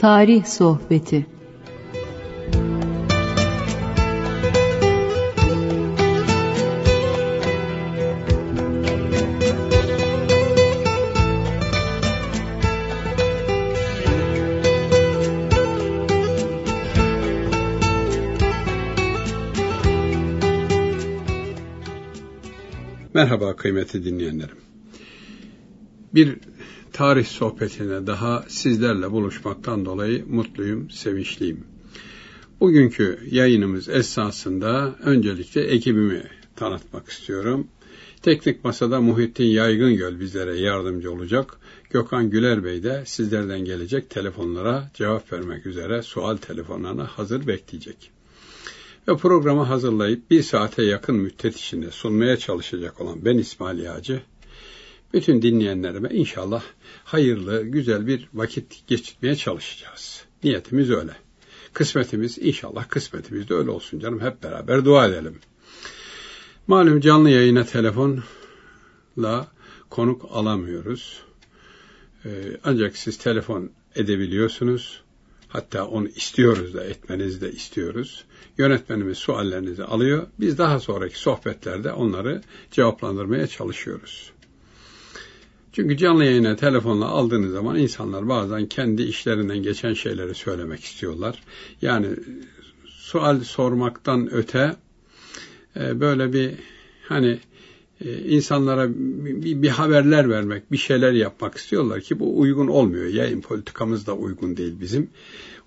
Tarih Sohbeti Merhaba kıymetli dinleyenlerim. Bir tarih sohbetine daha sizlerle buluşmaktan dolayı mutluyum, sevinçliyim. Bugünkü yayınımız esasında öncelikle ekibimi tanıtmak istiyorum. Teknik Masada Muhittin Yaygıngöl bizlere yardımcı olacak. Gökhan Güler Bey de sizlerden gelecek telefonlara cevap vermek üzere sual telefonlarına hazır bekleyecek ve programı hazırlayıp bir saate yakın müddet içinde sunmaya çalışacak olan ben İsmail Yağcı, bütün dinleyenlerime inşallah hayırlı, güzel bir vakit geçirmeye çalışacağız. Niyetimiz öyle. Kısmetimiz inşallah kısmetimiz de öyle olsun canım. Hep beraber dua edelim. Malum canlı yayına telefonla konuk alamıyoruz. Ee, ancak siz telefon edebiliyorsunuz. Hatta onu istiyoruz da etmenizi de istiyoruz. Yönetmenimiz suallerinizi alıyor. Biz daha sonraki sohbetlerde onları cevaplandırmaya çalışıyoruz. Çünkü canlı yayına telefonla aldığınız zaman insanlar bazen kendi işlerinden geçen şeyleri söylemek istiyorlar. Yani sual sormaktan öte e, böyle bir hani e, insanlara bir, haberler vermek, bir şeyler yapmak istiyorlar ki bu uygun olmuyor. Yayın politikamız da uygun değil bizim.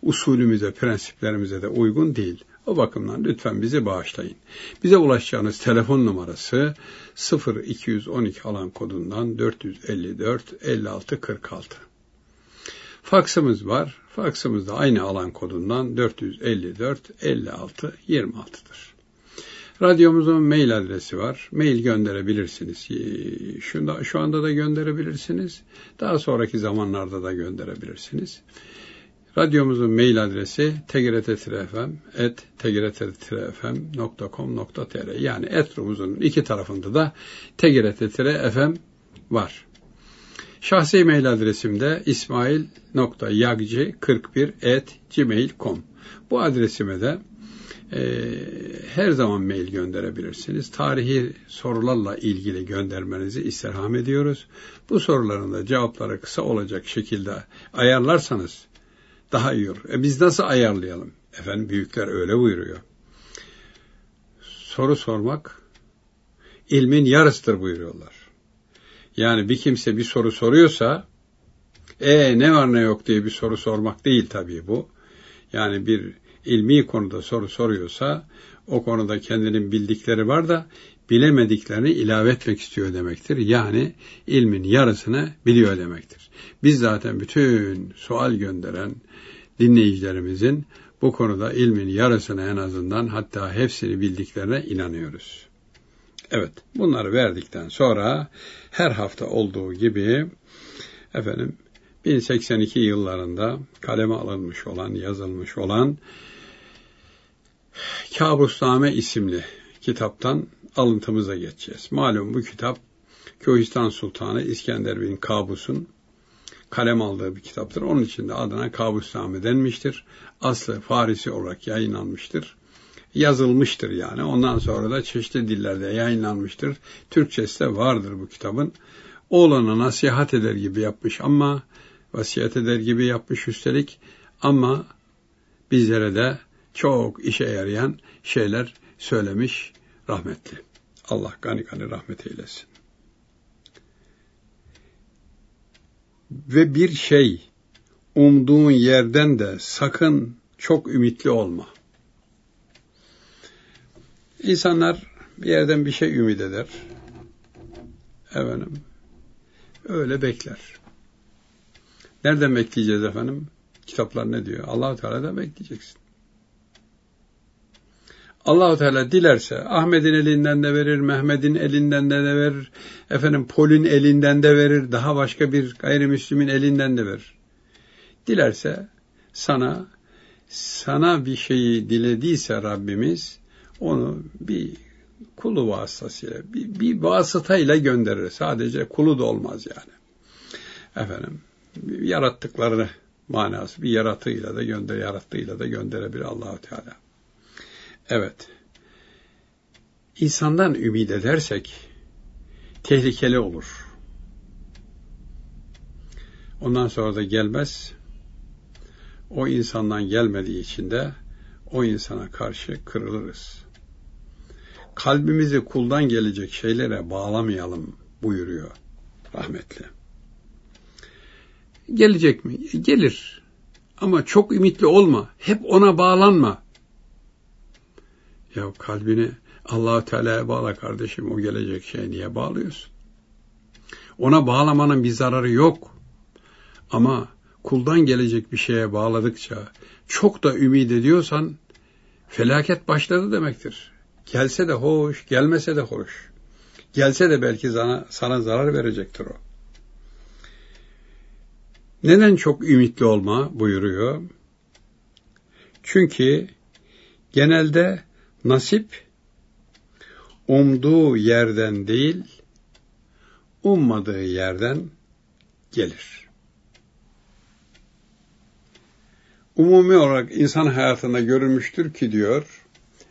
Usulümüze, prensiplerimize de uygun değil. O bakımdan lütfen bizi bağışlayın. Bize ulaşacağınız telefon numarası 0212 alan kodundan 454 56 46. Faksımız var. Faksımız da aynı alan kodundan 454 56 26'dır. Radyomuzun mail adresi var. Mail gönderebilirsiniz. Şunda, şu anda da gönderebilirsiniz. Daha sonraki zamanlarda da gönderebilirsiniz. Radyomuzun mail adresi tgrt-fm.com.tr yani etrumuzun iki tarafında da tgrt-fm var. Şahsi mail adresim de ismail.yagci41 Bu adresime de e, her zaman mail gönderebilirsiniz. Tarihi sorularla ilgili göndermenizi istirham ediyoruz. Bu soruların da cevapları kısa olacak şekilde ayarlarsanız daha iyi olur. E biz nasıl ayarlayalım? Efendim büyükler öyle buyuruyor. Soru sormak ilmin yarısıdır buyuruyorlar. Yani bir kimse bir soru soruyorsa e ne var ne yok diye bir soru sormak değil tabii bu. Yani bir ilmi konuda soru soruyorsa o konuda kendinin bildikleri var da bilemediklerini ilave etmek istiyor demektir. Yani ilmin yarısını biliyor demektir. Biz zaten bütün sual gönderen dinleyicilerimizin bu konuda ilmin yarısını en azından hatta hepsini bildiklerine inanıyoruz. Evet, bunları verdikten sonra her hafta olduğu gibi efendim 1082 yıllarında kaleme alınmış olan, yazılmış olan Kabusname isimli kitaptan alıntımıza geçeceğiz. Malum bu kitap Köhistan Sultanı İskender bin Kabus'un kalem aldığı bir kitaptır. Onun için de adına Kabusname denmiştir. Aslı Farisi olarak yayınlanmıştır. Yazılmıştır yani. Ondan sonra da çeşitli dillerde yayınlanmıştır. Türkçesi de vardır bu kitabın. Oğlana nasihat eder gibi yapmış ama vasiyet eder gibi yapmış üstelik ama bizlere de çok işe yarayan şeyler söylemiş rahmetli. Allah gani gani rahmet eylesin. Ve bir şey umduğun yerden de sakın çok ümitli olma. İnsanlar bir yerden bir şey ümit eder. Efendim, öyle bekler. Nereden bekleyeceğiz efendim? Kitaplar ne diyor? allah Teala'dan bekleyeceksin. Allahu Teala dilerse Ahmet'in elinden de verir, Mehmet'in elinden de, de verir, efendim Pol'ün elinden de verir, daha başka bir gayrimüslimin elinden de verir. Dilerse sana sana bir şeyi dilediyse Rabbimiz onu bir kulu vasıtasıyla, bir, bir vasıtayla gönderir. Sadece kulu da olmaz yani. Efendim, yarattıklarını manası bir yaratığıyla da gönder yarattığıyla da gönderebilir Allahu Teala. Evet. İnsandan ümit edersek tehlikeli olur. Ondan sonra da gelmez. O insandan gelmediği için de o insana karşı kırılırız. Kalbimizi kuldan gelecek şeylere bağlamayalım buyuruyor rahmetli. Gelecek mi? Gelir. Ama çok ümitli olma. Hep ona bağlanma. Ya kalbini allah Teala'ya bağla kardeşim. O gelecek şey niye bağlıyorsun? Ona bağlamanın bir zararı yok. Ama kuldan gelecek bir şeye bağladıkça çok da ümit ediyorsan felaket başladı demektir. Gelse de hoş, gelmese de hoş. Gelse de belki sana, sana zarar verecektir o. Neden çok ümitli olma buyuruyor? Çünkü genelde nasip umduğu yerden değil, ummadığı yerden gelir. Umumi olarak insan hayatında görülmüştür ki diyor,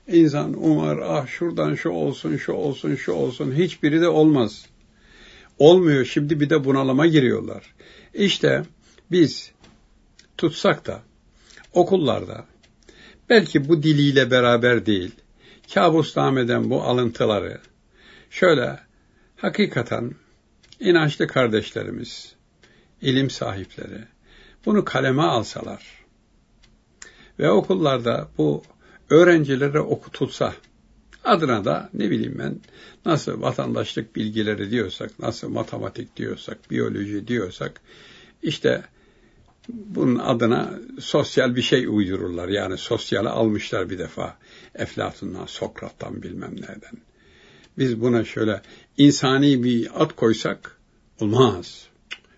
İnsan umar, ah şuradan şu olsun, şu olsun, şu olsun. Hiçbiri de olmaz. Olmuyor. Şimdi bir de bunalıma giriyorlar. İşte biz tutsak da okullarda belki bu diliyle beraber değil, kabusnam eden bu alıntıları şöyle hakikaten inançlı kardeşlerimiz, ilim sahipleri bunu kaleme alsalar ve okullarda bu öğrencilere okutulsa, adına da ne bileyim ben nasıl vatandaşlık bilgileri diyorsak, nasıl matematik diyorsak, biyoloji diyorsak, işte bunun adına sosyal bir şey uydururlar. Yani sosyale almışlar bir defa. Eflatun'dan, Sokrat'tan bilmem nereden. Biz buna şöyle insani bir ad koysak olmaz.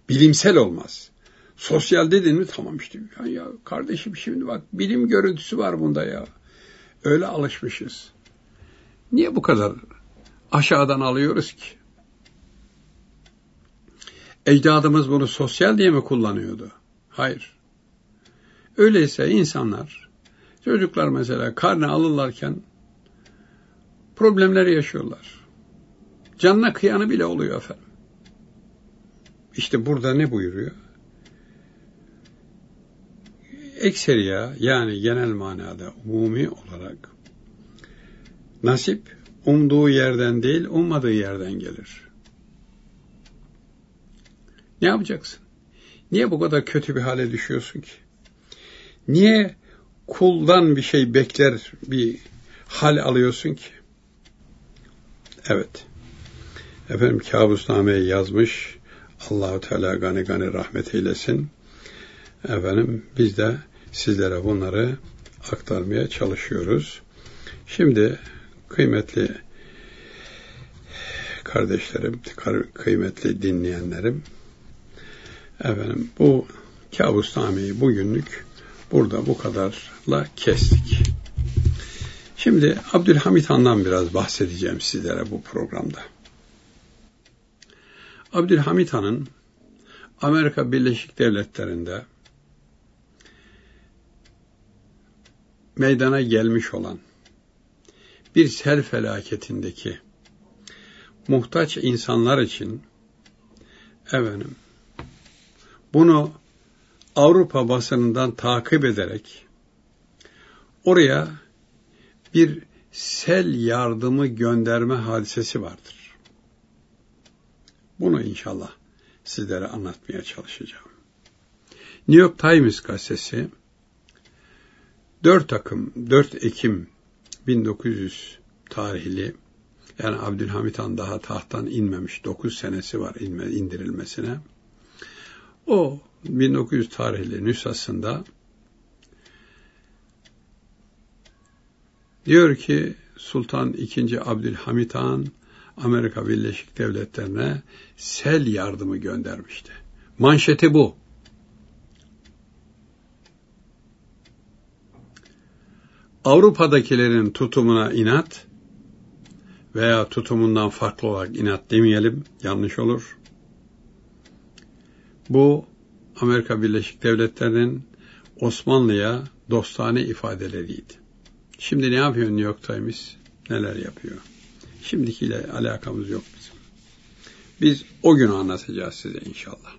Bilimsel olmaz. Sosyal dedin mi tamam işte. Ya, ya kardeşim şimdi bak bilim görüntüsü var bunda ya. Öyle alışmışız. Niye bu kadar aşağıdan alıyoruz ki? Ecdadımız bunu sosyal diye mi kullanıyordu? Hayır. Öyleyse insanlar, çocuklar mesela karne alırlarken problemler yaşıyorlar. Canına kıyanı bile oluyor efendim. İşte burada ne buyuruyor? ekseriya yani genel manada umumi olarak nasip umduğu yerden değil ummadığı yerden gelir. Ne yapacaksın? Niye bu kadar kötü bir hale düşüyorsun ki? Niye kuldan bir şey bekler bir hal alıyorsun ki? Evet. Efendim kabusnameyi yazmış. Allahu Teala gani gani rahmet eylesin. Efendim biz de sizlere bunları aktarmaya çalışıyoruz. Şimdi kıymetli kardeşlerim, kıymetli dinleyenlerim, efendim bu kabusnameyi bugünlük burada bu kadarla kestik. Şimdi Abdülhamit Han'dan biraz bahsedeceğim sizlere bu programda. Abdülhamit Han'ın Amerika Birleşik Devletleri'nde meydana gelmiş olan bir sel felaketindeki muhtaç insanlar için efendim bunu Avrupa basınından takip ederek oraya bir sel yardımı gönderme hadisesi vardır. Bunu inşallah sizlere anlatmaya çalışacağım. New York Times gazetesi 4 Akım, 4 Ekim 1900 tarihli yani Abdülhamit Han daha tahttan inmemiş 9 senesi var inme, indirilmesine. O 1900 tarihli nüshasında diyor ki Sultan II. Abdülhamit Han Amerika Birleşik Devletleri'ne sel yardımı göndermişti. Manşeti bu. Avrupa'dakilerin tutumuna inat veya tutumundan farklı olarak inat demeyelim, yanlış olur. Bu Amerika Birleşik Devletleri'nin Osmanlı'ya dostane ifadeleriydi. Şimdi ne yapıyor New York Times? Neler yapıyor? Şimdikiyle alakamız yok bizim. Biz o günü anlatacağız size inşallah.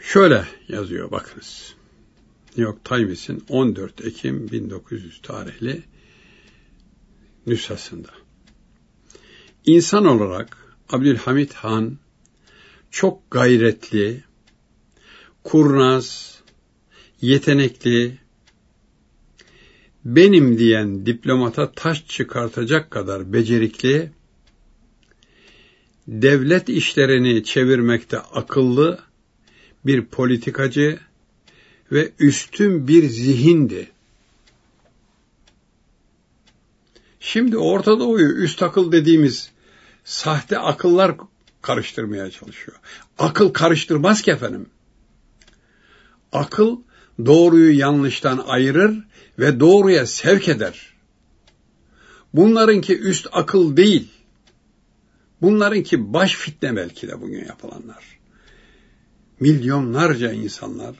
Şöyle yazıyor bakınız. New York Times'in 14 Ekim 1900 tarihli nüshasında. İnsan olarak Abdülhamit Han çok gayretli, kurnaz, yetenekli, benim diyen diplomata taş çıkartacak kadar becerikli, devlet işlerini çevirmekte akıllı bir politikacı ve üstün bir zihindi. Şimdi Orta Doğu'yu üst akıl dediğimiz sahte akıllar karıştırmaya çalışıyor. Akıl karıştırmaz ki efendim. Akıl doğruyu yanlıştan ayırır ve doğruya sevk eder. Bunlarınki üst akıl değil. Bunlarınki baş fitne belki de bugün yapılanlar. Milyonlarca insanlar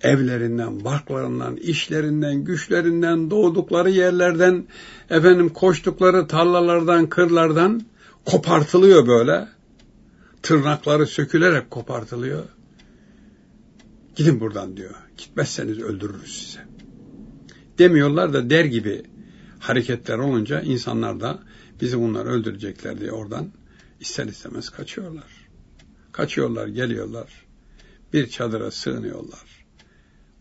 evlerinden, barklarından, işlerinden, güçlerinden, doğdukları yerlerden, efendim koştukları tarlalardan, kırlardan kopartılıyor böyle. Tırnakları sökülerek kopartılıyor. Gidin buradan diyor. Gitmezseniz öldürürüz size. Demiyorlar da der gibi hareketler olunca insanlar da bizi bunlar öldürecekler diye oradan ister istemez kaçıyorlar. Kaçıyorlar, geliyorlar. Bir çadıra sığınıyorlar.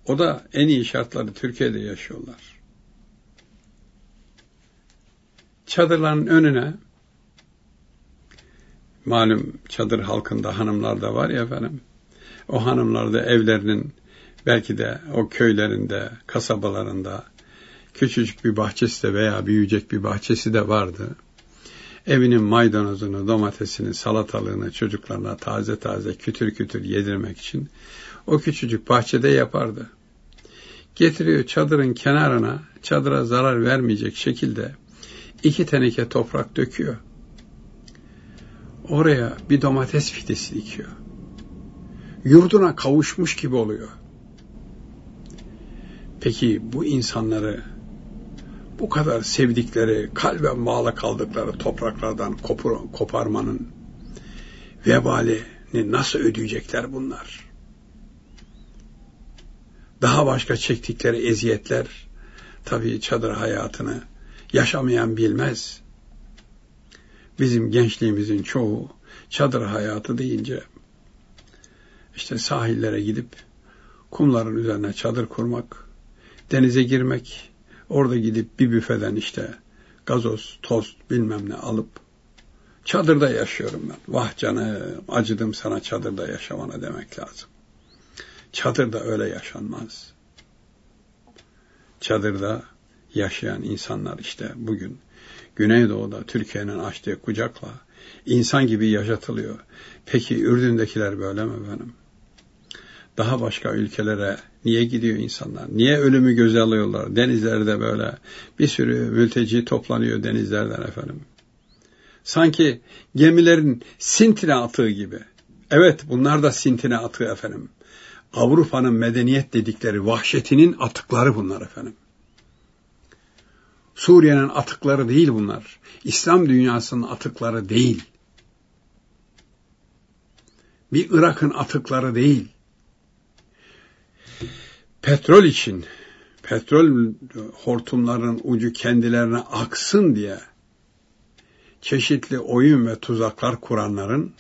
O da en iyi şartları Türkiye'de yaşıyorlar. Çadırların önüne malum çadır halkında hanımlar da var ya efendim. O hanımlar da evlerinin belki de o köylerinde, kasabalarında küçücük bir bahçesi de veya büyüyecek bir bahçesi de vardı. Evinin maydanozunu, domatesini, salatalığını çocuklarına taze taze kütür kütür yedirmek için o küçücük bahçede yapardı. Getiriyor çadırın kenarına, çadıra zarar vermeyecek şekilde iki teneke toprak döküyor. Oraya bir domates fidesi dikiyor. Yurduna kavuşmuş gibi oluyor. Peki bu insanları bu kadar sevdikleri, kalben bağlı kaldıkları topraklardan kopur, koparmanın vebalini nasıl ödeyecekler bunlar? Daha başka çektikleri eziyetler, tabii çadır hayatını yaşamayan bilmez. Bizim gençliğimizin çoğu çadır hayatı deyince işte sahillere gidip kumların üzerine çadır kurmak, denize girmek, orada gidip bir büfeden işte gazoz, tost bilmem ne alıp çadırda yaşıyorum ben. Vah canım acıdım sana çadırda yaşamana demek lazım. Çadırda öyle yaşanmaz. Çadırda yaşayan insanlar işte bugün Güneydoğu'da Türkiye'nin açtığı kucakla insan gibi yaşatılıyor. Peki Ürdün'dekiler böyle mi benim? Daha başka ülkelere niye gidiyor insanlar? Niye ölümü göze alıyorlar? Denizlerde böyle bir sürü mülteci toplanıyor denizlerden efendim. Sanki gemilerin sintine atığı gibi. Evet bunlar da sintine atığı efendim. Avrupa'nın medeniyet dedikleri vahşetinin atıkları bunlar efendim. Suriye'nin atıkları değil bunlar. İslam dünyasının atıkları değil. Bir Irak'ın atıkları değil. Petrol için, petrol hortumlarının ucu kendilerine aksın diye çeşitli oyun ve tuzaklar kuranların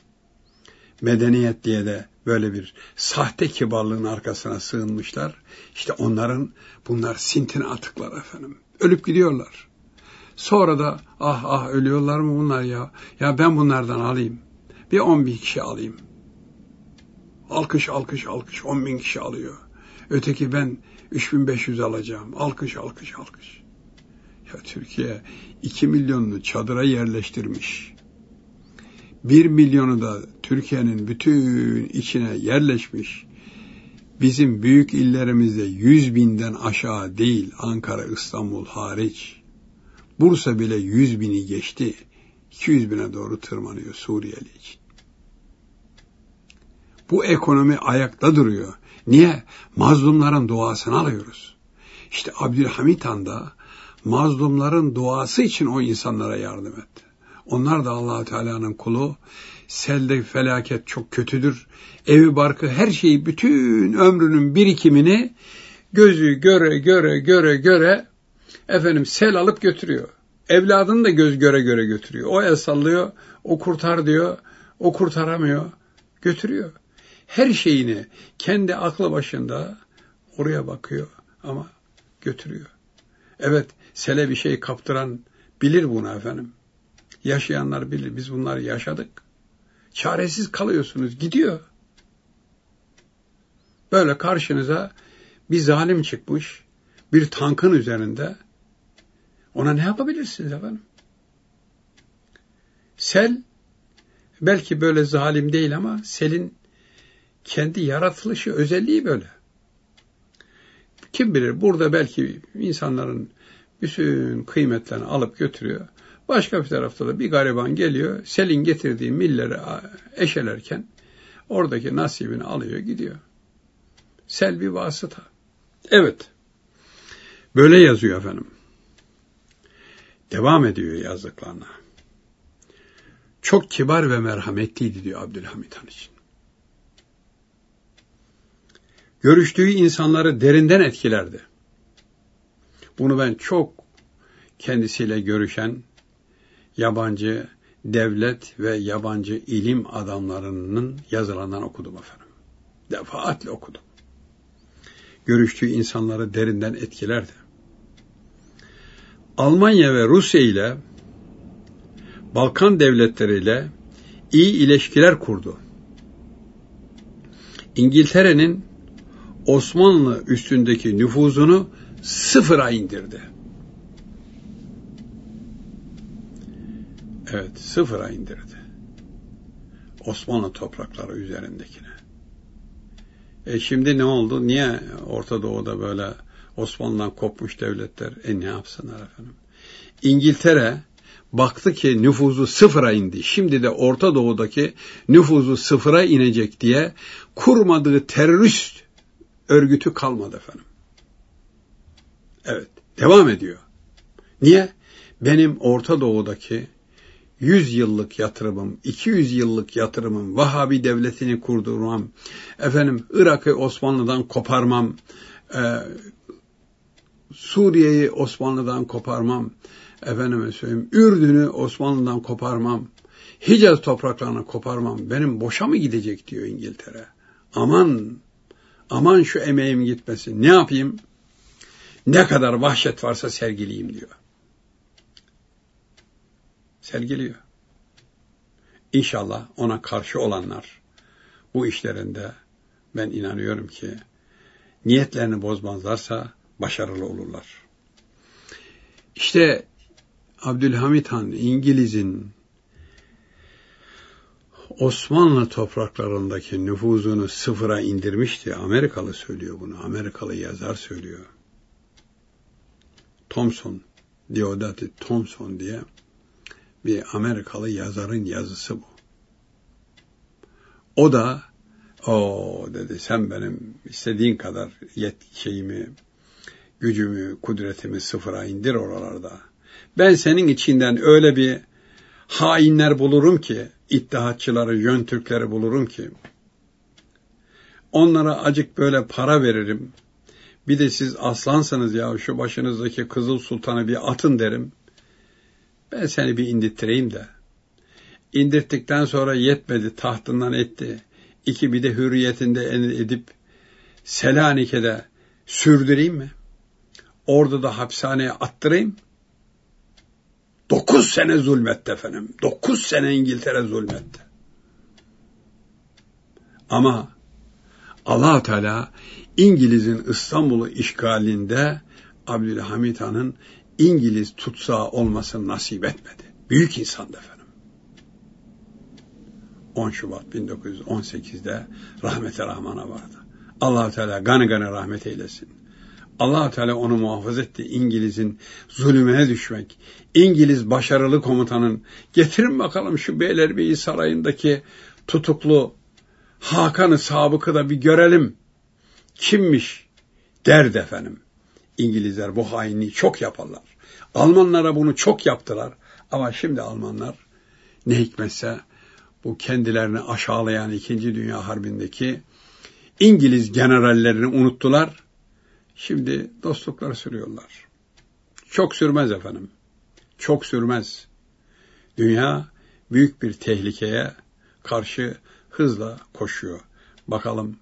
medeniyet diye de böyle bir sahte kibarlığın arkasına sığınmışlar. İşte onların bunlar sintin atıklar efendim. Ölüp gidiyorlar. Sonra da ah ah ölüyorlar mı bunlar ya? Ya ben bunlardan alayım. Bir on bin kişi alayım. Alkış alkış alkış on bin kişi alıyor. Öteki ben 3500 alacağım. Alkış alkış alkış. Ya Türkiye 2 milyonunu çadıra yerleştirmiş. 1 milyonu da Türkiye'nin bütün içine yerleşmiş. Bizim büyük illerimizde 100 binden aşağı değil Ankara, İstanbul hariç. Bursa bile 100 bini geçti. 200 bine doğru tırmanıyor Suriyeli için. Bu ekonomi ayakta duruyor. Niye? Mazlumların duasını alıyoruz. İşte Abdülhamit Han da mazlumların duası için o insanlara yardım etti. Onlar da allah Teala'nın kulu. Selde felaket çok kötüdür. Evi barkı her şeyi bütün ömrünün birikimini gözü göre göre göre göre efendim sel alıp götürüyor. Evladını da göz göre göre götürüyor. O el sallıyor, o kurtar diyor, o kurtaramıyor, götürüyor. Her şeyini kendi aklı başında oraya bakıyor ama götürüyor. Evet, sele bir şey kaptıran bilir bunu efendim. Yaşayanlar bilir. Biz bunları yaşadık. Çaresiz kalıyorsunuz. Gidiyor. Böyle karşınıza bir zalim çıkmış. Bir tankın üzerinde. Ona ne yapabilirsiniz efendim? Sel belki böyle zalim değil ama selin kendi yaratılışı, özelliği böyle. Kim bilir burada belki insanların bütün kıymetlerini alıp götürüyor. Başka bir tarafta da bir gariban geliyor, selin getirdiği milleri eşelerken oradaki nasibini alıyor gidiyor. Sel bir vasıta. Evet. Böyle yazıyor efendim. Devam ediyor yazdıklarına. Çok kibar ve merhametliydi diyor Abdülhamit Han için. Görüştüğü insanları derinden etkilerdi. Bunu ben çok kendisiyle görüşen yabancı devlet ve yabancı ilim adamlarının yazılarından okudum efendim. Defaatle okudum. Görüştüğü insanları derinden etkilerdi. Almanya ve Rusya ile Balkan devletleriyle iyi ilişkiler kurdu. İngiltere'nin Osmanlı üstündeki nüfuzunu sıfıra indirdi. Evet, sıfıra indirdi. Osmanlı toprakları üzerindekine. E şimdi ne oldu? Niye Orta Doğu'da böyle Osmanlı'dan kopmuş devletler? E ne yapsınlar efendim? İngiltere baktı ki nüfuzu sıfıra indi. Şimdi de Orta Doğu'daki nüfuzu sıfıra inecek diye kurmadığı terörist örgütü kalmadı efendim. Evet, devam ediyor. Niye? Benim Orta Doğu'daki 100 yıllık yatırımım, 200 yıllık yatırımım, Vahabi devletini kurdurmam, efendim Irak'ı Osmanlı'dan koparmam, e, Suriye'yi Osmanlı'dan koparmam, efendime söyleyeyim, Ürdün'ü Osmanlı'dan koparmam, Hicaz topraklarını koparmam, benim boşa mı gidecek diyor İngiltere. Aman, aman şu emeğim gitmesin, ne yapayım? Ne kadar vahşet varsa sergileyim diyor sergiliyor. İnşallah ona karşı olanlar bu işlerinde ben inanıyorum ki niyetlerini bozmazlarsa başarılı olurlar. İşte Abdülhamit Han İngiliz'in Osmanlı topraklarındaki nüfuzunu sıfıra indirmişti. Amerikalı söylüyor bunu. Amerikalı yazar söylüyor. Thompson, Diodati Thompson diye bir Amerikalı yazarın yazısı bu. O da o dedi sen benim istediğin kadar yet şeyimi, gücümü, kudretimi sıfıra indir oralarda. Ben senin içinden öyle bir hainler bulurum ki, iddihatçıları, yön Türkleri bulurum ki, onlara acık böyle para veririm. Bir de siz aslansınız ya şu başınızdaki Kızıl Sultan'ı bir atın derim. Ben seni bir indirttireyim de. İndirttikten sonra yetmedi, tahtından etti. İki bir de hürriyetinde edip Selanik'e sürdüreyim mi? Orada da hapishaneye attırayım. Dokuz sene zulmetti efendim. Dokuz sene İngiltere zulmetti. Ama allah Teala İngiliz'in İstanbul'u işgalinde Abdülhamit Han'ın İngiliz tutsağı olmasını nasip etmedi. Büyük insandı efendim. 10 Şubat 1918'de rahmete rahmana vardı. allah Teala gani gani rahmet eylesin. allah Teala onu muhafaza etti. İngiliz'in zulümüne düşmek. İngiliz başarılı komutanın getirin bakalım şu Beylerbeyi Sarayı'ndaki tutuklu Hakan'ı sabıkı da bir görelim. Kimmiş derdi efendim. İngilizler bu hainliği çok yaparlar. Almanlara bunu çok yaptılar. Ama şimdi Almanlar ne hikmetse bu kendilerini aşağılayan İkinci Dünya Harbi'ndeki İngiliz generallerini unuttular. Şimdi dostlukları sürüyorlar. Çok sürmez efendim. Çok sürmez. Dünya büyük bir tehlikeye karşı hızla koşuyor. Bakalım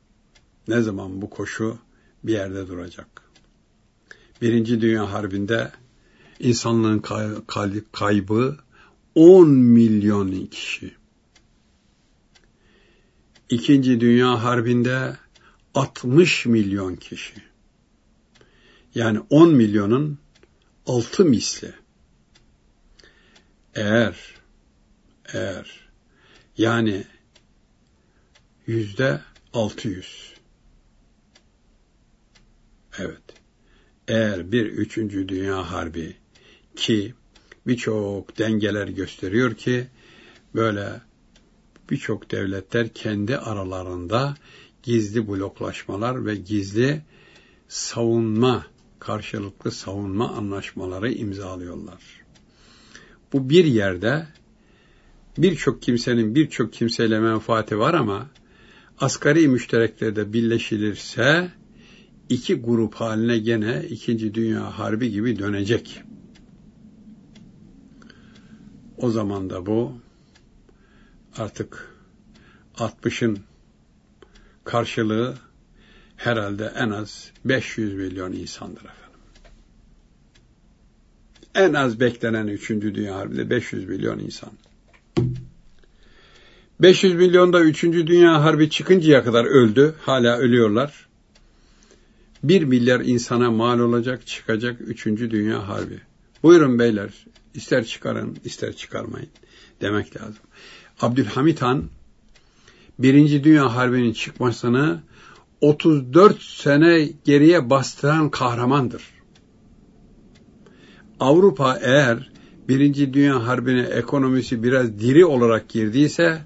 ne zaman bu koşu bir yerde duracak. Birinci Dünya Harbi'nde insanlığın kaybı 10 milyon kişi. İkinci Dünya Harbi'nde 60 milyon kişi. Yani 10 milyonun 6 misli. Eğer eğer yani yüzde 600 evet eğer bir üçüncü dünya harbi ki birçok dengeler gösteriyor ki böyle birçok devletler kendi aralarında gizli bloklaşmalar ve gizli savunma, karşılıklı savunma anlaşmaları imzalıyorlar. Bu bir yerde birçok kimsenin birçok kimseyle menfaati var ama asgari müştereklerde birleşilirse iki grup haline gene İkinci Dünya Harbi gibi dönecek. O zaman da bu artık 60'ın karşılığı herhalde en az 500 milyon insandır efendim. En az beklenen 3. Dünya Harbi'de 500 milyon insan. 500 milyonda 3. Dünya Harbi çıkıncaya kadar öldü. Hala ölüyorlar. 1 milyar insana mal olacak, çıkacak 3. Dünya Harbi. Buyurun beyler, ister çıkarın, ister çıkarmayın demek lazım. Abdülhamit Han, Birinci Dünya Harbi'nin çıkmasını 34 sene geriye bastıran kahramandır. Avrupa eğer Birinci Dünya Harbi'ne ekonomisi biraz diri olarak girdiyse,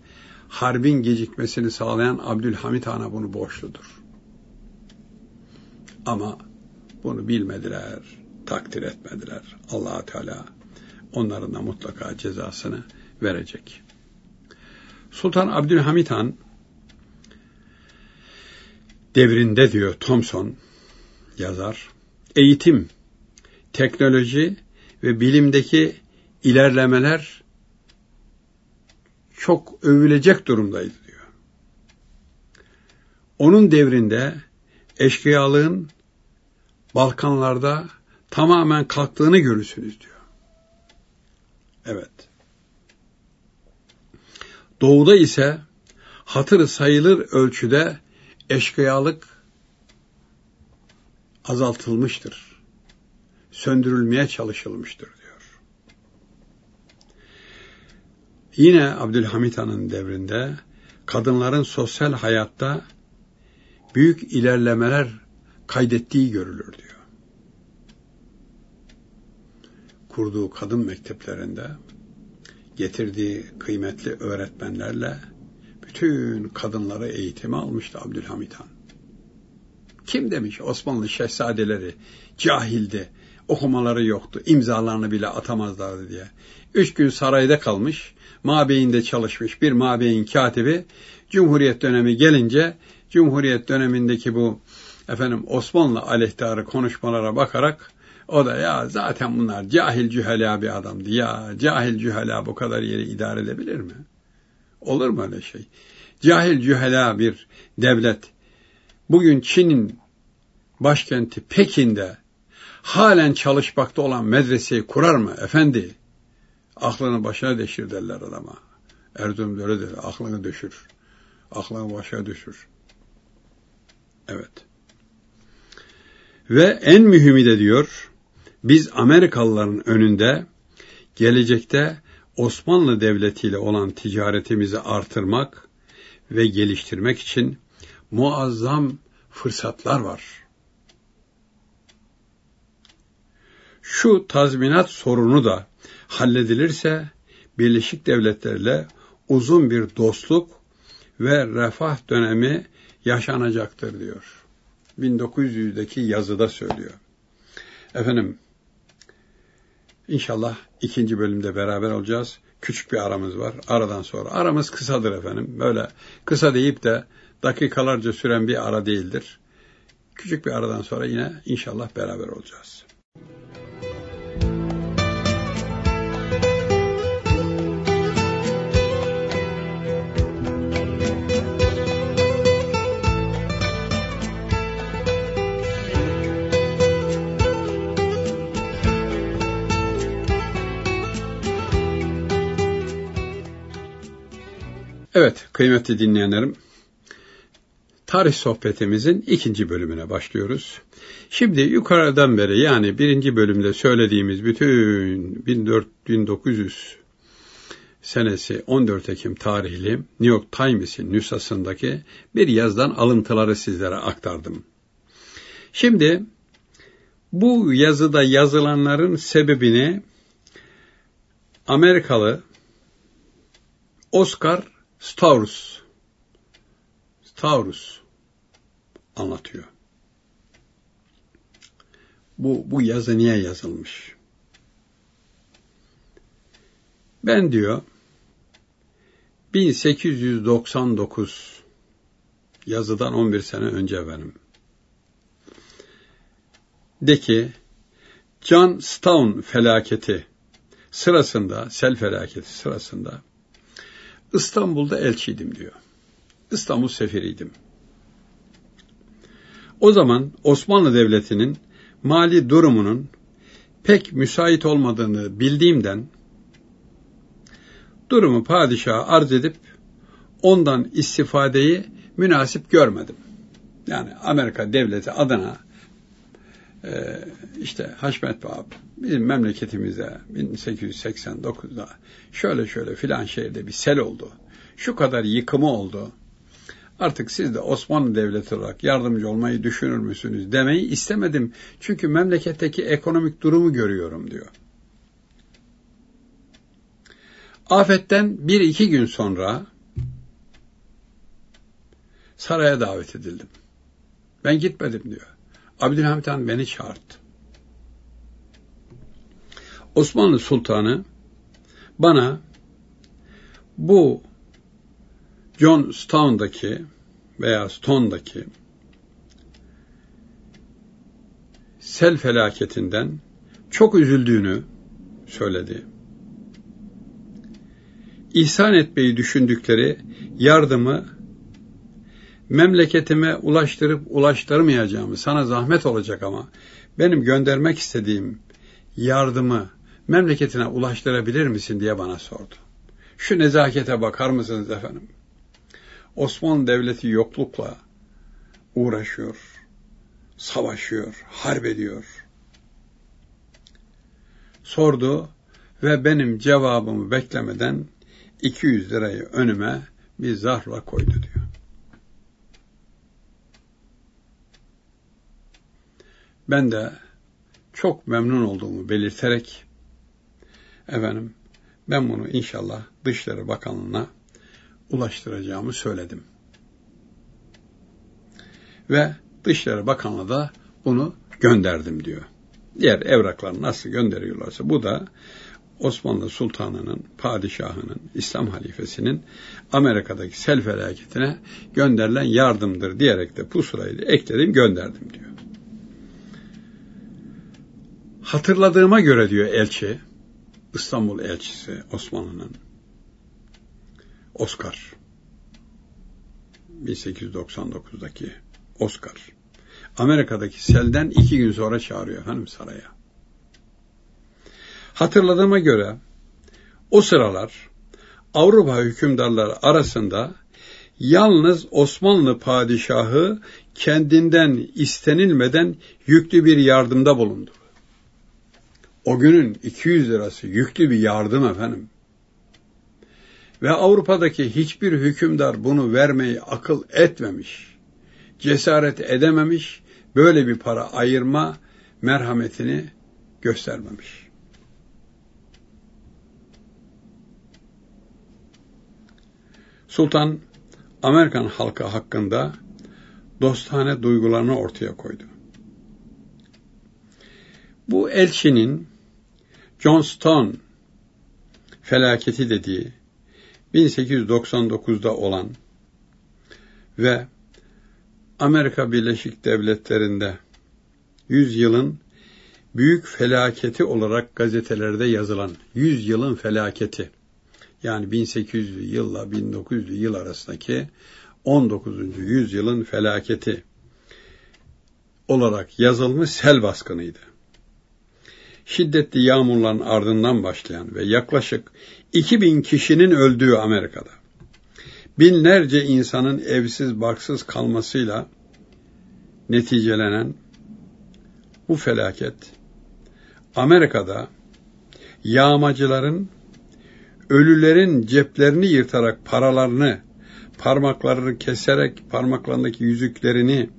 harbin gecikmesini sağlayan Abdülhamit Han'a bunu borçludur. Ama bunu bilmediler, takdir etmediler. allah Teala onların da mutlaka cezasını verecek. Sultan Abdülhamit Han devrinde diyor Thomson yazar, eğitim, teknoloji ve bilimdeki ilerlemeler çok övülecek durumdaydı diyor. Onun devrinde eşkıyalığın Balkanlarda tamamen kalktığını görürsünüz diyor. Evet. Doğuda ise hatır sayılır ölçüde eşkıyalık azaltılmıştır. Söndürülmeye çalışılmıştır diyor. Yine Abdülhamit Han'ın devrinde kadınların sosyal hayatta büyük ilerlemeler kaydettiği görülür diyor. Kurduğu kadın mekteplerinde getirdiği kıymetli öğretmenlerle bütün kadınları eğitime almıştı Abdülhamit Han. Kim demiş Osmanlı şehzadeleri cahildi, okumaları yoktu, imzalarını bile atamazlardı diye. Üç gün sarayda kalmış, mabeyinde çalışmış bir mabeyin katibi, Cumhuriyet dönemi gelince, Cumhuriyet dönemindeki bu efendim Osmanlı aleyhtarı konuşmalara bakarak o da ya zaten bunlar cahil cühela bir adamdı. Ya cahil cühela bu kadar yeri idare edebilir mi? Olur mu öyle şey? Cahil cühela bir devlet. Bugün Çin'in başkenti Pekin'de halen çalışmakta olan medreseyi kurar mı efendi? Aklını başına deşir derler adama. Erzurum öyle der. Aklını düşür. Aklını başına düşür. Evet. Ve en mühimi de diyor, biz Amerikalıların önünde gelecekte Osmanlı Devleti ile olan ticaretimizi artırmak ve geliştirmek için muazzam fırsatlar var. Şu tazminat sorunu da halledilirse Birleşik Devletlerle uzun bir dostluk ve refah dönemi yaşanacaktır diyor. 1900'deki yazıda söylüyor. Efendim, inşallah ikinci bölümde beraber olacağız. Küçük bir aramız var. Aradan sonra. Aramız kısadır efendim. Böyle kısa deyip de dakikalarca süren bir ara değildir. Küçük bir aradan sonra yine inşallah beraber olacağız. Evet, kıymetli dinleyenlerim, tarih sohbetimizin ikinci bölümüne başlıyoruz. Şimdi yukarıdan beri yani birinci bölümde söylediğimiz bütün 1900 senesi 14 Ekim tarihli New York Times'in nüshasındaki bir yazdan alıntıları sizlere aktardım. Şimdi bu yazıda yazılanların sebebini Amerikalı Oscar Staurus Staurus anlatıyor. Bu, bu yazı niye yazılmış? Ben diyor 1899 yazıdan 11 sene önce benim. De ki John Stone felaketi sırasında, sel felaketi sırasında İstanbul'da elçiydim diyor. İstanbul sefiriydim. O zaman Osmanlı Devleti'nin mali durumunun pek müsait olmadığını bildiğimden durumu padişaha arz edip ondan istifadeyi münasip görmedim. Yani Amerika devleti adına e, işte Haşmet Bab bizim memleketimizde 1889'da şöyle şöyle filan şehirde bir sel oldu. Şu kadar yıkımı oldu. Artık siz de Osmanlı Devleti olarak yardımcı olmayı düşünür müsünüz demeyi istemedim. Çünkü memleketteki ekonomik durumu görüyorum diyor. Afetten bir iki gün sonra saraya davet edildim. Ben gitmedim diyor. Abdülhamit Han beni çağırdı. Osmanlı Sultanı bana bu John Stone'daki veya Stone'daki sel felaketinden çok üzüldüğünü söyledi. İhsan etmeyi düşündükleri yardımı memleketime ulaştırıp ulaştırmayacağımı, sana zahmet olacak ama benim göndermek istediğim yardımı memleketine ulaştırabilir misin diye bana sordu. Şu nezakete bakar mısınız efendim? Osmanlı Devleti yoklukla uğraşıyor, savaşıyor, harp ediyor. Sordu ve benim cevabımı beklemeden 200 lirayı önüme bir zarfla koydu diyor. Ben de çok memnun olduğumu belirterek efendim ben bunu inşallah Dışişleri Bakanlığı'na ulaştıracağımı söyledim. Ve Dışişleri Bakanlığı da bunu gönderdim diyor. Diğer evrakları nasıl gönderiyorlarsa bu da Osmanlı Sultanı'nın, padişahının, İslam halifesinin Amerika'daki sel felaketine gönderilen yardımdır diyerek de pusulayı da ekledim gönderdim diyor. Hatırladığıma göre diyor elçi, İstanbul elçisi Osmanlı'nın Oscar 1899'daki Oscar Amerika'daki selden iki gün sonra çağırıyor efendim saraya. Hatırladığıma göre o sıralar Avrupa hükümdarları arasında yalnız Osmanlı padişahı kendinden istenilmeden yüklü bir yardımda bulundu. O günün 200 lirası yüklü bir yardım efendim. Ve Avrupa'daki hiçbir hükümdar bunu vermeyi akıl etmemiş, cesaret edememiş, böyle bir para ayırma merhametini göstermemiş. Sultan Amerikan halkı hakkında dostane duygularını ortaya koydu. Bu elçinin John Stone felaketi dediği 1899'da olan ve Amerika Birleşik Devletleri'nde 100 yılın büyük felaketi olarak gazetelerde yazılan 100 yılın felaketi yani 1800'lü yılla 1900'lü yıl arasındaki 19. yüzyılın felaketi olarak yazılmış sel baskınıydı. Şiddetli yağmurların ardından başlayan ve yaklaşık 2000 kişinin öldüğü Amerika'da binlerce insanın evsiz barksız kalmasıyla neticelenen bu felaket Amerika'da yağmacıların ölülerin ceplerini yırtarak paralarını, parmaklarını keserek parmaklarındaki yüzüklerini,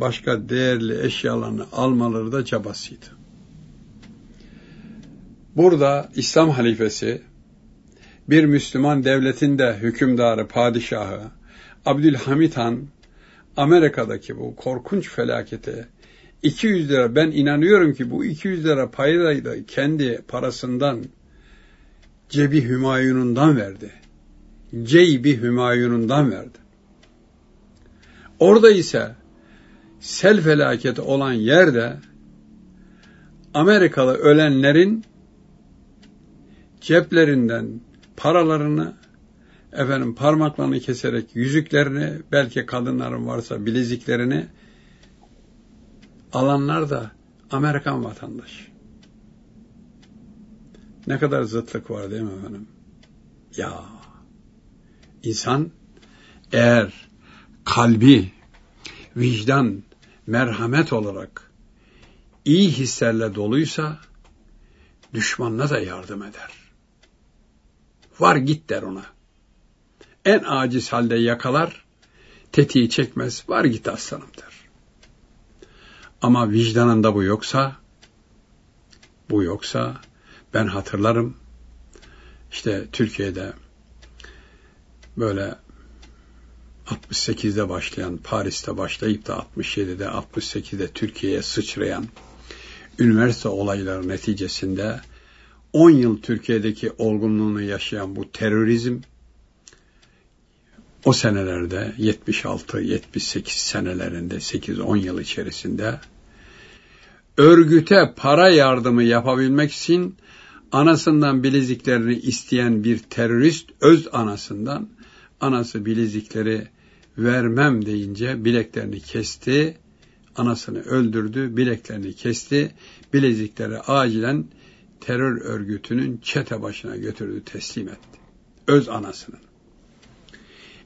başka değerli eşyalarını almaları da çabasıydı. Burada İslam halifesi bir Müslüman devletin de hükümdarı, padişahı Abdülhamit Han Amerika'daki bu korkunç felakete 200 lira ben inanıyorum ki bu 200 lira parayı da kendi parasından cebi Hümayun'undan verdi. Ceybi Hümayun'undan verdi. Orada ise sel felaketi olan yerde Amerikalı ölenlerin ceplerinden paralarını efendim parmaklarını keserek yüzüklerini belki kadınların varsa bileziklerini alanlar da Amerikan vatandaşı. Ne kadar zıtlık var değil mi efendim? Ya insan eğer kalbi, vicdan, merhamet olarak iyi hislerle doluysa düşmanına da yardım eder. Var git der ona. En aciz halde yakalar, tetiği çekmez, var git aslanım der. Ama vicdanında bu yoksa, bu yoksa ben hatırlarım. İşte Türkiye'de böyle 68'de başlayan, Paris'te başlayıp da 67'de, 68'de Türkiye'ye sıçrayan üniversite olayları neticesinde 10 yıl Türkiye'deki olgunluğunu yaşayan bu terörizm o senelerde 76-78 senelerinde 8-10 yıl içerisinde örgüte para yardımı yapabilmek için anasından bileziklerini isteyen bir terörist öz anasından anası bilezikleri vermem deyince bileklerini kesti, anasını öldürdü, bileklerini kesti, bilezikleri acilen terör örgütünün çete başına götürdü, teslim etti. Öz anasının.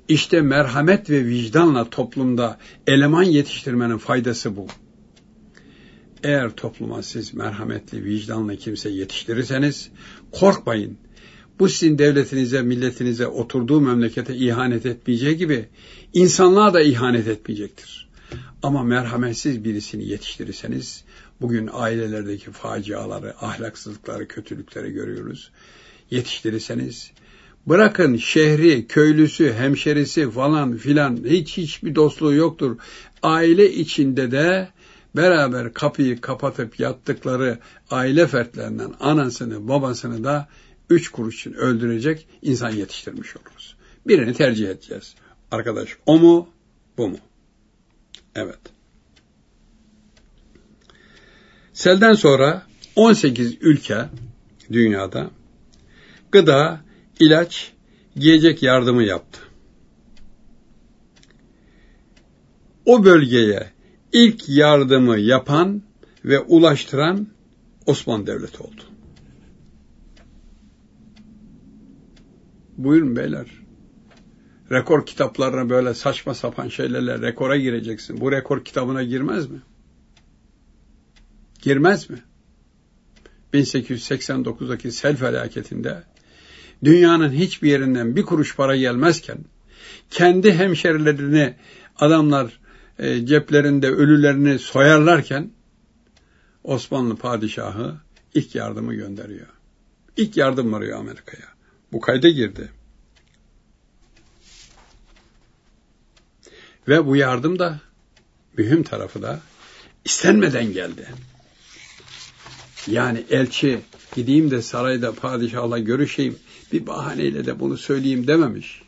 İşte merhamet ve vicdanla toplumda eleman yetiştirmenin faydası bu. Eğer topluma siz merhametli, vicdanlı kimse yetiştirirseniz korkmayın. Bu sizin devletinize, milletinize, oturduğu memlekete ihanet etmeyeceği gibi insanlığa da ihanet etmeyecektir. Ama merhametsiz birisini yetiştirirseniz bugün ailelerdeki faciaları, ahlaksızlıkları, kötülükleri görüyoruz. Yetiştirirseniz bırakın şehri, köylüsü, hemşerisi falan filan hiç hiçbir dostluğu yoktur. Aile içinde de beraber kapıyı kapatıp yattıkları aile fertlerinden anasını babasını da üç kuruş için öldürecek insan yetiştirmiş oluruz. Birini tercih edeceğiz. Arkadaş o mu bu mu? Evet. Selden sonra 18 ülke dünyada gıda, ilaç, giyecek yardımı yaptı. O bölgeye ilk yardımı yapan ve ulaştıran Osmanlı Devleti oldu. Buyurun beyler. Rekor kitaplarına böyle saçma sapan şeylerle rekora gireceksin. Bu rekor kitabına girmez mi? Girmez mi? 1889'daki sel felaketinde dünyanın hiçbir yerinden bir kuruş para gelmezken kendi hemşerilerini adamlar e, ceplerinde ölülerini soyarlarken Osmanlı padişahı ilk yardımı gönderiyor. İlk yardım varıyor Amerika'ya. Bu kayda girdi. Ve bu yardım da mühim tarafı da istenmeden geldi. Yani elçi gideyim de sarayda padişahla görüşeyim bir bahaneyle de bunu söyleyeyim dememiş.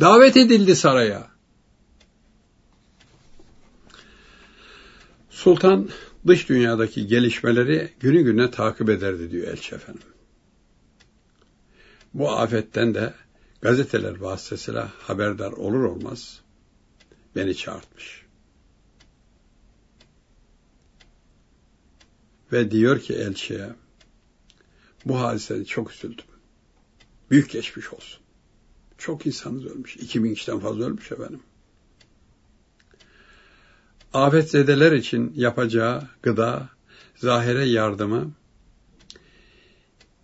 Davet edildi saraya. Sultan dış dünyadaki gelişmeleri günü güne takip ederdi diyor elçi efendim. Bu afetten de gazeteler vasıtasıyla haberdar olur olmaz beni çağırtmış. Ve diyor ki elçiye, bu hadisede çok üzüldüm. Büyük geçmiş olsun. Çok insanız ölmüş. 2000 kişiden fazla ölmüş efendim. Afetzedeler için yapacağı gıda, zahire yardımı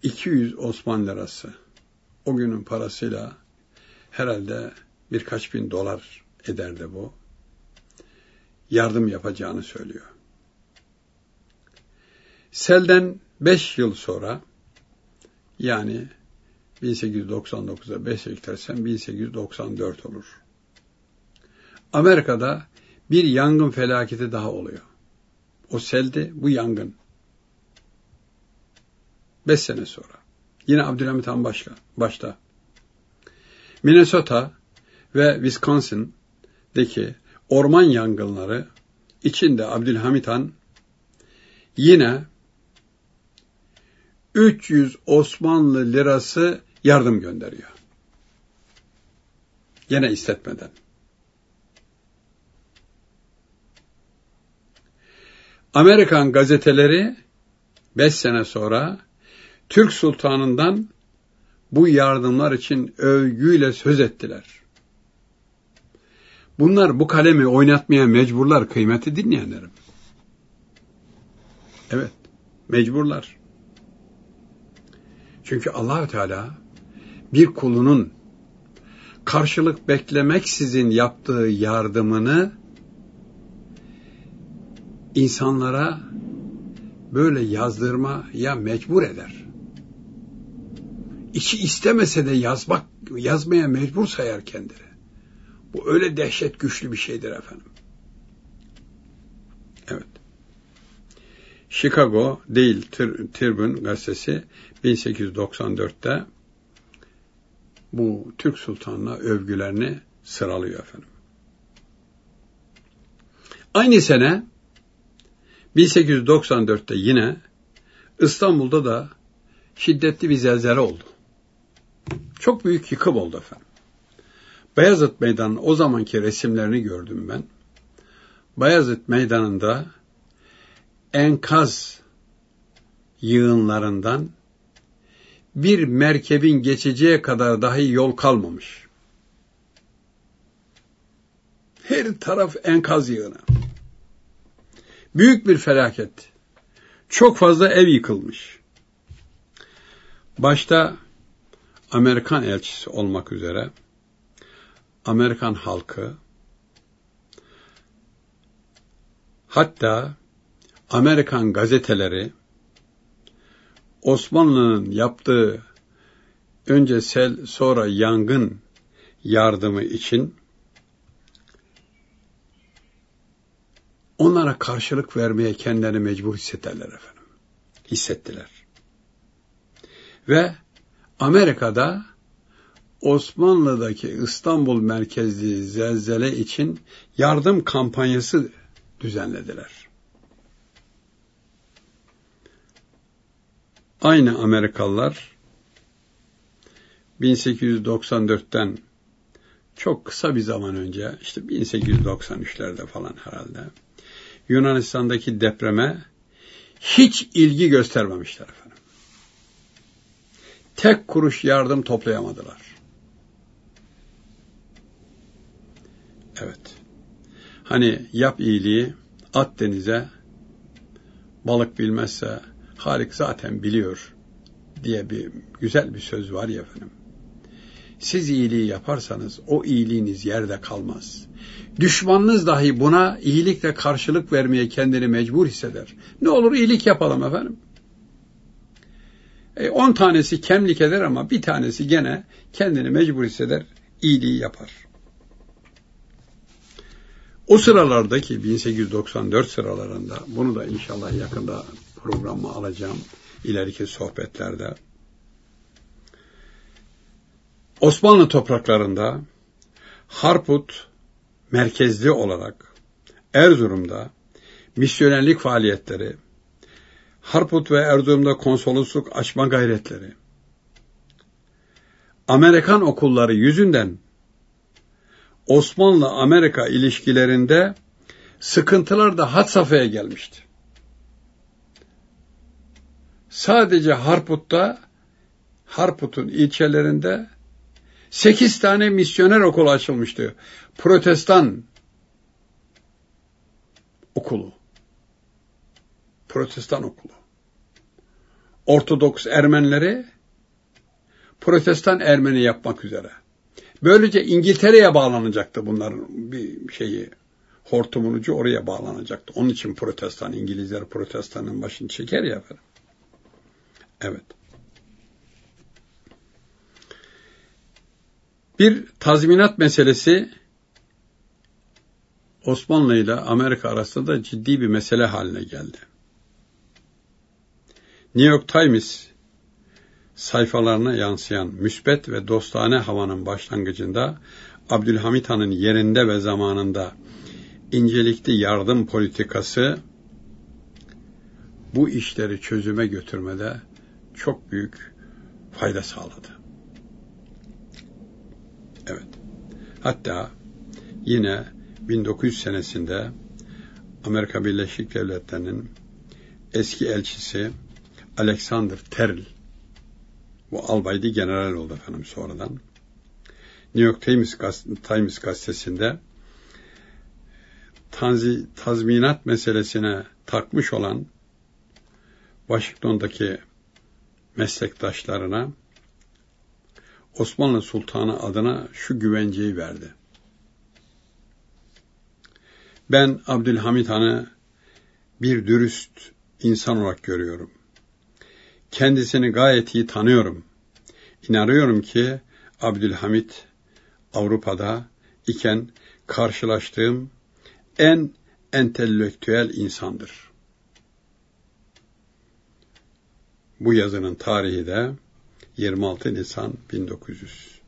200 Osman lirası. O günün parasıyla herhalde birkaç bin dolar ederdi bu. Yardım yapacağını söylüyor. Selden 5 yıl sonra yani 1899'a 5 eklersen 1894 olur. Amerika'da bir yangın felaketi daha oluyor. O seldi, bu yangın. Beş sene sonra. Yine Abdülhamit Han başka, başta. Minnesota ve Wisconsin'deki orman yangınları içinde Abdülhamit Han yine 300 Osmanlı lirası yardım gönderiyor. Yine istetmeden. Amerikan gazeteleri 5 sene sonra Türk sultanından bu yardımlar için övgüyle söz ettiler. Bunlar bu kalemi oynatmaya mecburlar kıymeti dinleyenlerim. Evet, mecburlar. Çünkü Allahü Teala bir kulunun karşılık beklemeksizin yaptığı yardımını insanlara böyle yazdırmaya mecbur eder. İçi istemese de yazmak, yazmaya mecbur sayar kendini. Bu öyle dehşet güçlü bir şeydir efendim. Evet. Chicago değil Tribune gazetesi 1894'te bu Türk Sultan'la övgülerini sıralıyor efendim. Aynı sene 1894'te yine İstanbul'da da şiddetli bir zelzele oldu. Çok büyük yıkım oldu efendim. Bayezid Meydanı'nın o zamanki resimlerini gördüm ben. Bayezid Meydanı'nda enkaz yığınlarından bir merkebin geçeceği kadar dahi yol kalmamış. Her taraf enkaz yığını. Büyük bir felaket. Çok fazla ev yıkılmış. Başta Amerikan elçisi olmak üzere Amerikan halkı hatta Amerikan gazeteleri Osmanlı'nın yaptığı önce sel sonra yangın yardımı için onlara karşılık vermeye kendilerini mecbur hissettiler efendim. Hissettiler. Ve Amerika'da Osmanlı'daki İstanbul merkezli zelzele için yardım kampanyası düzenlediler. Aynı Amerikalılar 1894'ten çok kısa bir zaman önce işte 1893'lerde falan herhalde Yunanistan'daki depreme hiç ilgi göstermemişler efendim. Tek kuruş yardım toplayamadılar. Evet. Hani yap iyiliği, at denize, balık bilmezse Halik zaten biliyor diye bir güzel bir söz var ya efendim. Siz iyiliği yaparsanız o iyiliğiniz yerde kalmaz. Düşmanınız dahi buna iyilikle karşılık vermeye kendini mecbur hisseder. Ne olur iyilik yapalım efendim. E, tanesi kemlik eder ama bir tanesi gene kendini mecbur hisseder, iyiliği yapar. O sıralardaki 1894 sıralarında bunu da inşallah yakında programı alacağım ileriki sohbetlerde. Osmanlı topraklarında Harput merkezli olarak Erzurum'da misyonerlik faaliyetleri, Harput ve Erzurum'da konsolosluk açma gayretleri, Amerikan okulları yüzünden Osmanlı-Amerika ilişkilerinde sıkıntılar da had safhaya gelmişti. Sadece Harput'ta, Harput'un ilçelerinde sekiz tane misyoner okulu açılmıştı. Protestan okulu. Protestan okulu. Ortodoks Ermenileri Protestan Ermeni yapmak üzere. Böylece İngiltere'ye bağlanacaktı bunların bir şeyi. Hortumun ucu oraya bağlanacaktı. Onun için protestan, İngilizler protestanın başını çeker ya efendim. Evet. Bir tazminat meselesi Osmanlı ile Amerika arasında da ciddi bir mesele haline geldi. New York Times sayfalarına yansıyan müsbet ve dostane havanın başlangıcında Abdülhamit Han'ın yerinde ve zamanında incelikli yardım politikası bu işleri çözüme götürmede çok büyük fayda sağladı. Evet. Hatta yine 1900 senesinde Amerika Birleşik Devletleri'nin eski elçisi Alexander Terrell bu albaydı general oldu efendim sonradan. New York Times, Times gazetesinde tanzi, tazminat meselesine takmış olan Washington'daki meslektaşlarına Osmanlı Sultanı adına şu güvenceyi verdi. Ben Abdülhamit Han'ı bir dürüst insan olarak görüyorum. Kendisini gayet iyi tanıyorum. İnanıyorum ki Abdülhamit Avrupa'da iken karşılaştığım en entelektüel insandır. Bu yazının tarihi de 26 Nisan 1900.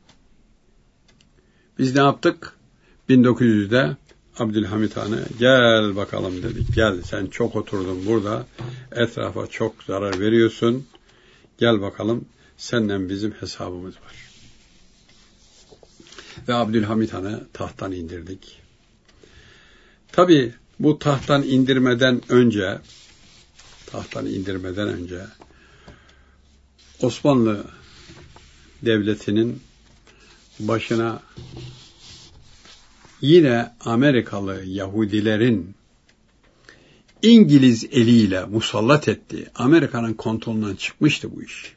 Biz ne yaptık? 1900'de Abdülhamit Han'ı gel bakalım dedik. Gel sen çok oturdun burada. Etrafa çok zarar veriyorsun. Gel bakalım senden bizim hesabımız var. Ve Abdülhamit Han'ı tahttan indirdik. Tabi bu tahttan indirmeden önce tahttan indirmeden önce Osmanlı Devleti'nin başına yine Amerikalı Yahudilerin İngiliz eliyle musallat etti. Amerika'nın kontrolünden çıkmıştı bu iş.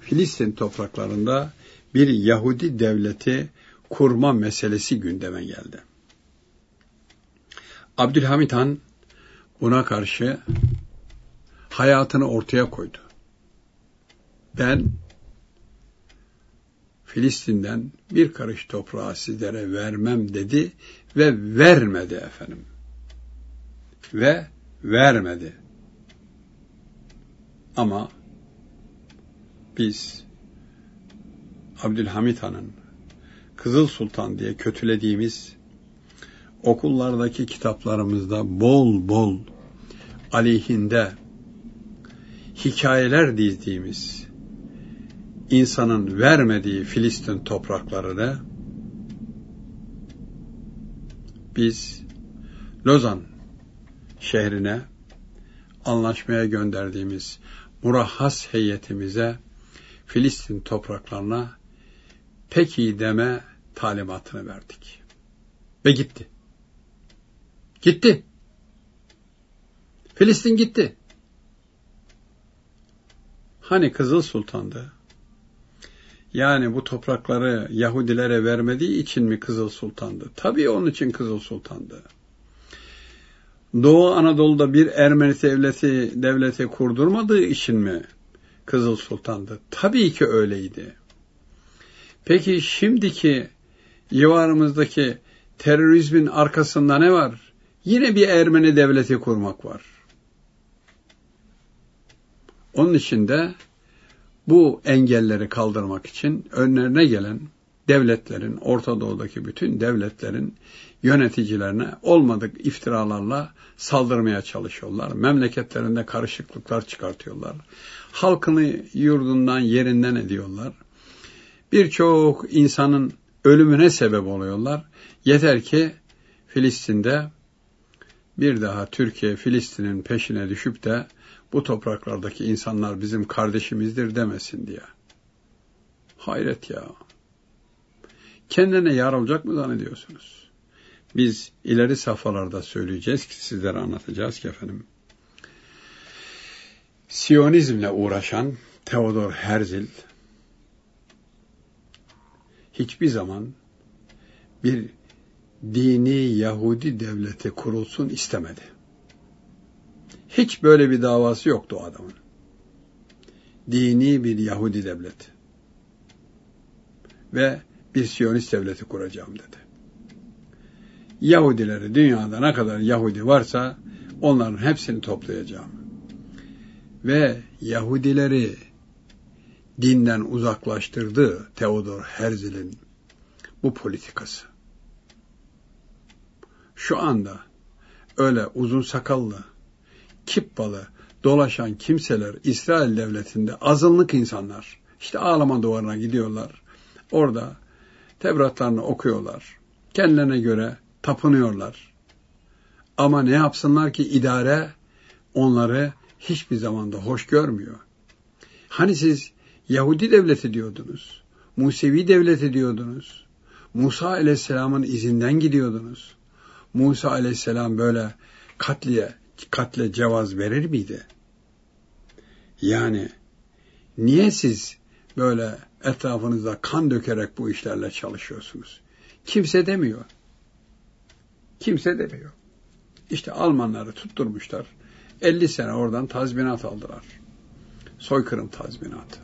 Filistin topraklarında bir Yahudi devleti kurma meselesi gündeme geldi. Abdülhamit Han buna karşı hayatını ortaya koydu. Ben Filistin'den bir karış toprağı sizlere vermem dedi ve vermedi efendim. Ve vermedi. Ama biz Abdülhamit Han'ın Kızıl Sultan diye kötülediğimiz okullardaki kitaplarımızda bol bol aleyhinde hikayeler dizdiğimiz insanın vermediği Filistin topraklarını biz Lozan şehrine anlaşmaya gönderdiğimiz murahhas heyetimize Filistin topraklarına peki deme talimatını verdik. Ve gitti. Gitti. Filistin gitti. Hani Kızıl Sultan'dı? Yani bu toprakları Yahudilere vermediği için mi Kızıl Sultan'dı? Tabii onun için Kızıl Sultan'dı. Doğu Anadolu'da bir Ermeni devleti, devleti kurdurmadığı için mi Kızıl Sultan'dı? Tabii ki öyleydi. Peki şimdiki civarımızdaki terörizmin arkasında ne var? Yine bir Ermeni devleti kurmak var. Onun için de bu engelleri kaldırmak için önlerine gelen devletlerin, Orta Doğu'daki bütün devletlerin yöneticilerine olmadık iftiralarla saldırmaya çalışıyorlar. Memleketlerinde karışıklıklar çıkartıyorlar. Halkını yurdundan, yerinden ediyorlar. Birçok insanın ölümüne sebep oluyorlar. Yeter ki Filistin'de bir daha Türkiye Filistin'in peşine düşüp de bu topraklardaki insanlar bizim kardeşimizdir demesin diye. Hayret ya. Kendine yar olacak mı zannediyorsunuz? Biz ileri safhalarda söyleyeceğiz ki sizlere anlatacağız ki efendim. Siyonizmle uğraşan Theodor Herzl hiçbir zaman bir dini Yahudi devleti kurulsun istemedi. Hiç böyle bir davası yoktu o adamın. Dini bir Yahudi devleti. Ve bir Siyonist devleti kuracağım dedi. Yahudileri dünyada ne kadar Yahudi varsa onların hepsini toplayacağım. Ve Yahudileri dinden uzaklaştırdı Theodor Herzl'in bu politikası. Şu anda öyle uzun sakallı, kippalı, dolaşan kimseler İsrail devletinde azınlık insanlar. İşte ağlama duvarına gidiyorlar. Orada Tevratlarını okuyorlar. Kendilerine göre tapınıyorlar. Ama ne yapsınlar ki idare onları hiçbir zamanda hoş görmüyor. Hani siz Yahudi devleti diyordunuz, Musevi devleti diyordunuz, Musa aleyhisselamın izinden gidiyordunuz. Musa aleyhisselam böyle katliye, katle cevaz verir miydi? Yani niye siz böyle etrafınızda kan dökerek bu işlerle çalışıyorsunuz? Kimse demiyor. Kimse demiyor. İşte Almanları tutturmuşlar. 50 sene oradan tazminat aldılar. Soykırım tazminatı.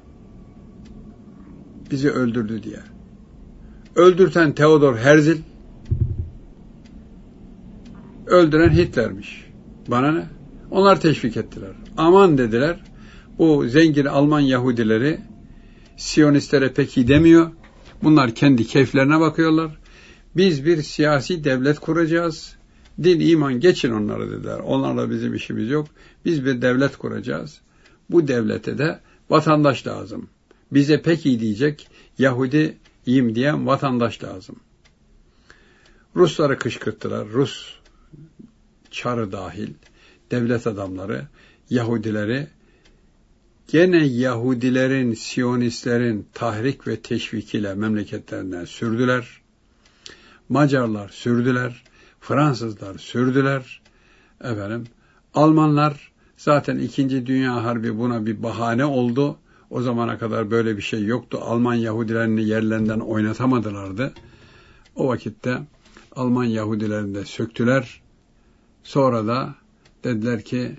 Bizi öldürdü diye. Öldürten Theodor Herzl, öldüren Hitler'miş. Bana ne? Onlar teşvik ettiler. Aman dediler, bu zengin Alman Yahudileri Siyonistlere pek iyi demiyor. Bunlar kendi keyiflerine bakıyorlar. Biz bir siyasi devlet kuracağız. Din, iman geçin onları dediler. Onlarla bizim işimiz yok. Biz bir devlet kuracağız. Bu devlete de vatandaş lazım. Bize pek iyi diyecek Yahudiyim diyen vatandaş lazım. Rusları kışkırttılar. Rus çarı dahil devlet adamları Yahudileri gene Yahudilerin, Siyonistlerin tahrik ve teşvikiyle memleketlerinden sürdüler. Macarlar sürdüler, Fransızlar sürdüler. Efendim, Almanlar zaten İkinci Dünya Harbi buna bir bahane oldu. O zamana kadar böyle bir şey yoktu. Alman Yahudilerini yerlerinden oynatamadılardı. O vakitte Alman Yahudilerini de söktüler. Sonra da dediler ki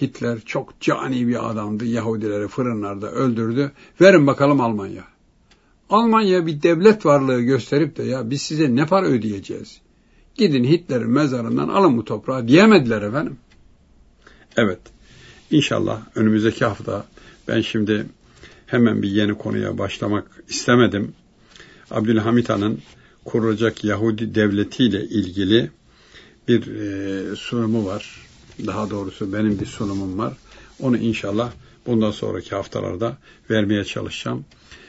Hitler çok cani bir adamdı. Yahudileri fırınlarda öldürdü. Verin bakalım Almanya. Almanya bir devlet varlığı gösterip de ya biz size ne para ödeyeceğiz? Gidin Hitler'in mezarından alın bu toprağı diyemediler efendim. Evet. İnşallah önümüzdeki hafta ben şimdi hemen bir yeni konuya başlamak istemedim. Abdülhamit Han'ın kurulacak Yahudi devletiyle ilgili bir e, sunumu var. Daha doğrusu benim bir sunumum var. Onu inşallah bundan sonraki haftalarda vermeye çalışacağım.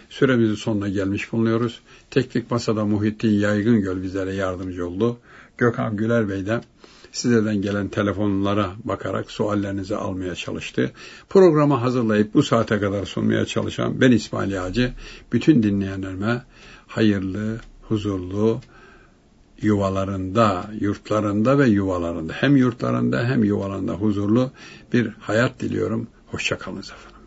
Süremizin sonuna gelmiş bulunuyoruz. Teknik Masada Muhittin Yaygın Göl bizlere yardımcı oldu. Gökhan Güler Bey de sizlerden gelen telefonlara bakarak suallerinizi almaya çalıştı. Programı hazırlayıp bu saate kadar sunmaya çalışan ben İsmail Yağcı, bütün dinleyenlerime hayırlı, huzurlu, yuvalarında, yurtlarında ve yuvalarında, hem yurtlarında hem yuvalarında huzurlu bir hayat diliyorum. Hoşçakalınız efendim.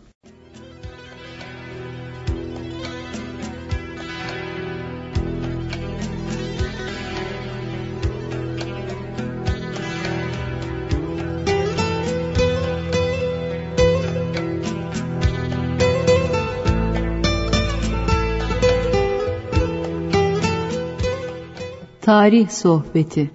Tarih Sohbeti